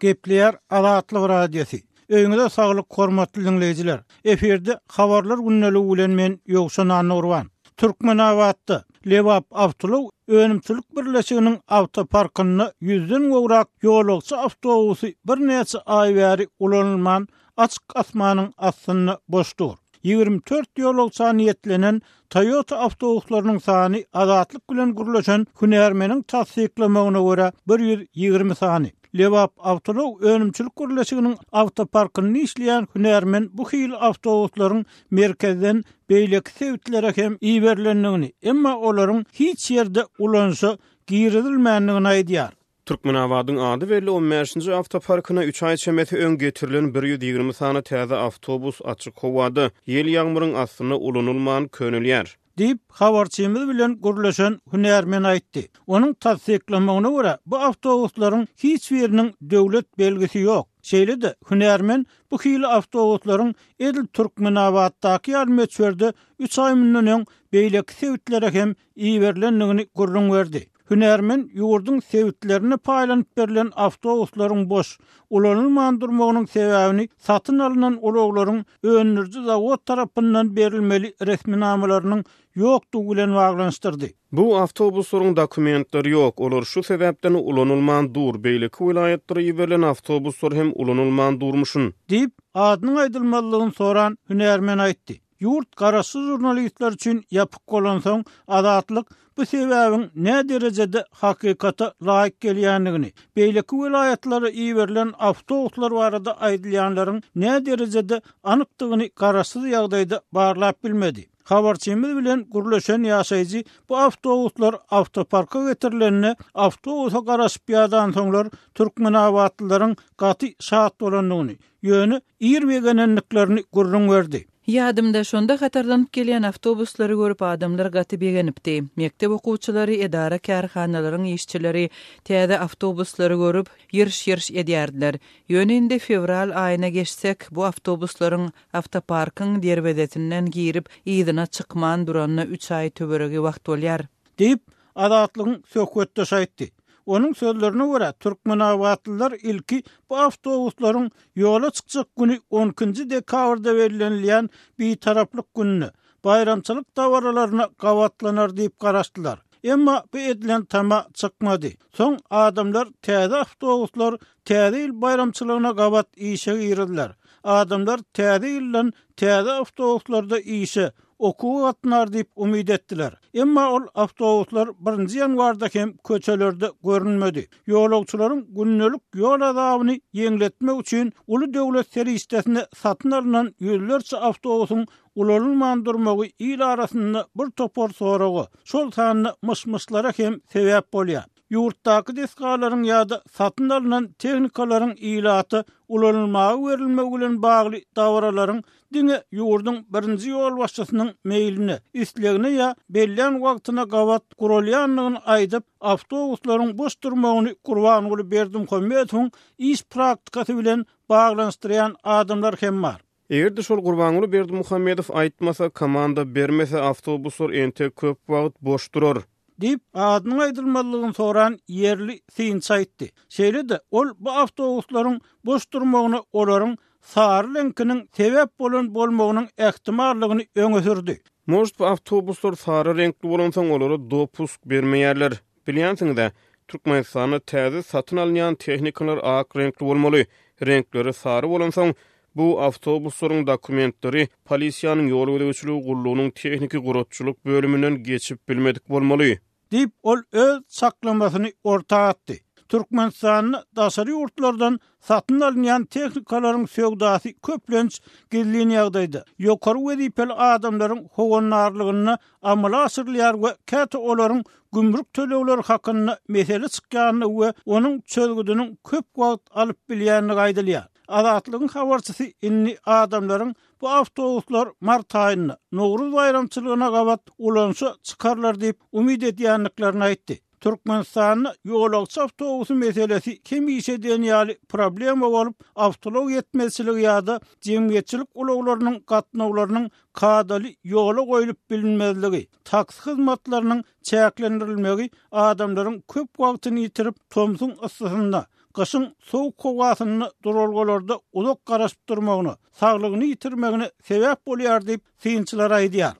Gepleýär Azatlyk Radiosy. Öýüňize saglyk hormatly diňleýjiler! Efirde Habarlar gündeligi bilen men Ýowşan Annagurban. Türkmenabatda Lebap awtoulag önümçilik birleşiginiň awtoparkynda ýüzden gowrak ýolagçy awtobusy birnäçe aý bäri ulanylman Açyk asmanyň astynda boş dur. Ýigrimi dört ýolagça niýetlenen Toyota awtobuslarynyň sany Azatlyk bilen gürleşen hünärmeniň tassyklamagyna görä, bir ýüz ýigrimi sany. Lebap awtoulag önümçilik gürleşiginiň awtoparkynda işleýän hünärmen bu hili awtobuslaryň merkezden beýleki sebitlere hem iberilendigini, emma olaryň hiç ýerde ulanyşa girizilmändigini aýdýar. Türkmenabadyň ady belli on bäşinji awtoparkyna üç aý çemesi öň getirilen bir ýüz ýigrimi sany täze awtobus açyk howada, ýel-ýagmyryň astynda ulanylman könelýär. Diýip, habarçymyz bilen gürleşen hünärmen aýtdy. Onuň tassyklamagyna görä, bu awtobuslaryň hiç biriniň döwlet belgisi ýok. Şeýle-de, hünärmen bu hili awtobuslaryň edil Türkmenabatdaky ýaly möçberde üç aý mundan öň beýleki sebitlere hem iberilendigini gürrüň berdi. Hünärmen ýurduň sebitlerinde paýlanyp berlen awtobuslaryň boş, ulanylman durmagynyň sebäbini satyn alnan ulaglaryň öndüriji zawod tarapyndan berilmeli resminamalarynyň ýokdugy bilen baglanyşdyrdy. Bu awtobuslaryň dokumentleri ýok, olar şu sebäpden ulanylman dur, beýleki welaýatlara iberilen awtobuslar hem ulanylman durmuşyn. Diýip, adynyň aýdylmazlygyny soran hünärmen aýtdy. Ýurt garaşsyz žurnalistler üçin ýapyk bolansoň, Azatlyk bu sebäbiň näderejede hakykata laýyk gelýändigini, beýleki welaýatlara iberilen awtobuslar barada aýdylýanlaryň näderejede anykdygyny garaşsyz ýagdaýda barlap bilmedi. Habarçymyz bilen gürleşen ýaşaýjy bu awtobuslar awtoparka getirilende, awtobusa garaşyp ýadansoňlar, türkmenabatlylaryň gaty şat bolandygyny, Ýöne ir begenendiklerini gürrüň berdi. Ýadymda, şonda hatarlanyp gelýän awtobuslary görüp, adamlar gaty begenipdi. Mekdep okuwçylary, edara-kärhanalaryň işçileri täze awtobuslary görüp, ýyrş-ýyrş edýärdiler. Ýöne indi fewral aýyna geçsek, bu awtobuslaryň awtoparkyň derwezesinden girip, yzyna çykman duranyna üç aý töweregi wagt bolýar. Diýip, Azatlygyň söhbetdeşi aýtdy. Onuň sözlerine görä, türkmenabatlylar ilki bu awtobuslaryň ýola çykjak güni on ikinji dekabrda bellenilýän Bitaraplyk gününe, baýramçylyk dabaralaryna gabatlanar diýip garaşdylar. Emma bu edilen tama çykmady. Soň adamlar täze awtobuslar Täze ýyl baýramçylygyna gabat işe girdiler. Adamlar täze ýyldan täze awtobuslarda işe, okuwa gatnar diýip umyt etdiler. Emma ol awtobuslar birinji ýanwarda hem köçelerde görünmedi. Ýolagçylaryň gündelik ýol azabyny ýeňletmek üçin uly döwlet serişdesine satyn alnan ýüzlerçe awtobusyň ulanylman durmagy il arasynda birtopar soraga, şol sanda myş-myşlara hem sebäp bolýar. ýurtdaky desgalaryň ýa-da satyn alnan tehnikalaryň ilata ulanylmaga berilmegi bilen bagly dabaralaryň diňe ýurduň birinji ýolbaşçysynyň meýline, islegine ýa bellän wagtyna gabat guralýandygyny aýdyp, awtobuslaryň boş durmagyny Gurbanguly Berdimuhamedowyň iş praktikasy bilen baglanyşdyrýan adamlar hem bar. Eger-de şol Gurbanguly Berdimuhamedow aýtmasa, komanda bermese, awtobuslar entek köp wagt boş durar. Diýip, adynyň aýdylmazlygyny soran ýerli synçy aýtdy. Şeýle-de, ol bu awtobuslaryň boş durmagyna olaryň sary reňkiniň sebäp bolan bolmagynyň ähtimallygyny öňe sürdi. Может, bu awtobuslar sary reňkli bolansoň, olara dopusk bermeýärler? Bilýänsiňiz-ä, Türkmenistanda täze satyn alynýan tehnikalar ak reňkli bolmaly. Reňkleri sary bolansoň, bu awtobuslaryň dokumentleri polisiýanyň ýol gözegçiligi gullugynyň tehniki guratçylyk bölüminden geçip bilmedik bolmaly. Diýip, ol öz çaklamasyny orta atdy. Türkmenistanda daşary ýurtlardan Satyn alynýan tehnikalaryň söwdasy köplenç gizlin ýagdaýda, ýokary wezipeli adamlaryň howandarlygynda amala aşyrylýar we käte olaryň gümrük tölegleri hakynda mesele çykýandygy we onuň çözgüdiniň köp wagt alyp bilýändigi aýdylýar. Azatlygyň habarçysy indi adamlaryň bu awtobuslar mart aýynda, Nowruz baýramçylygyna gabat ulanyşa çykarlar diýip umyt edýändiklerini aýtdy. Türkmenistanda ýolagçy awtobusy meselesi hemişe diýen ýaly problema bolup, awtoulag ýetmezçiligi ýa-da jemgyýetçilik ulaglarynyň gatnawlarynyň kadaly ýola goýlup bilinmezligi, taksi hyzmatlarynyň çäklendirilmegi adamlaryň köp wagtyny ýitirip, tomsuň yssysynda, gyşyň sowuk howasynda duralgalarda uzak garaşyp durmagyna, saglygyny ýitirmegine sebäp bolýar diýip, synçylar aýdýar.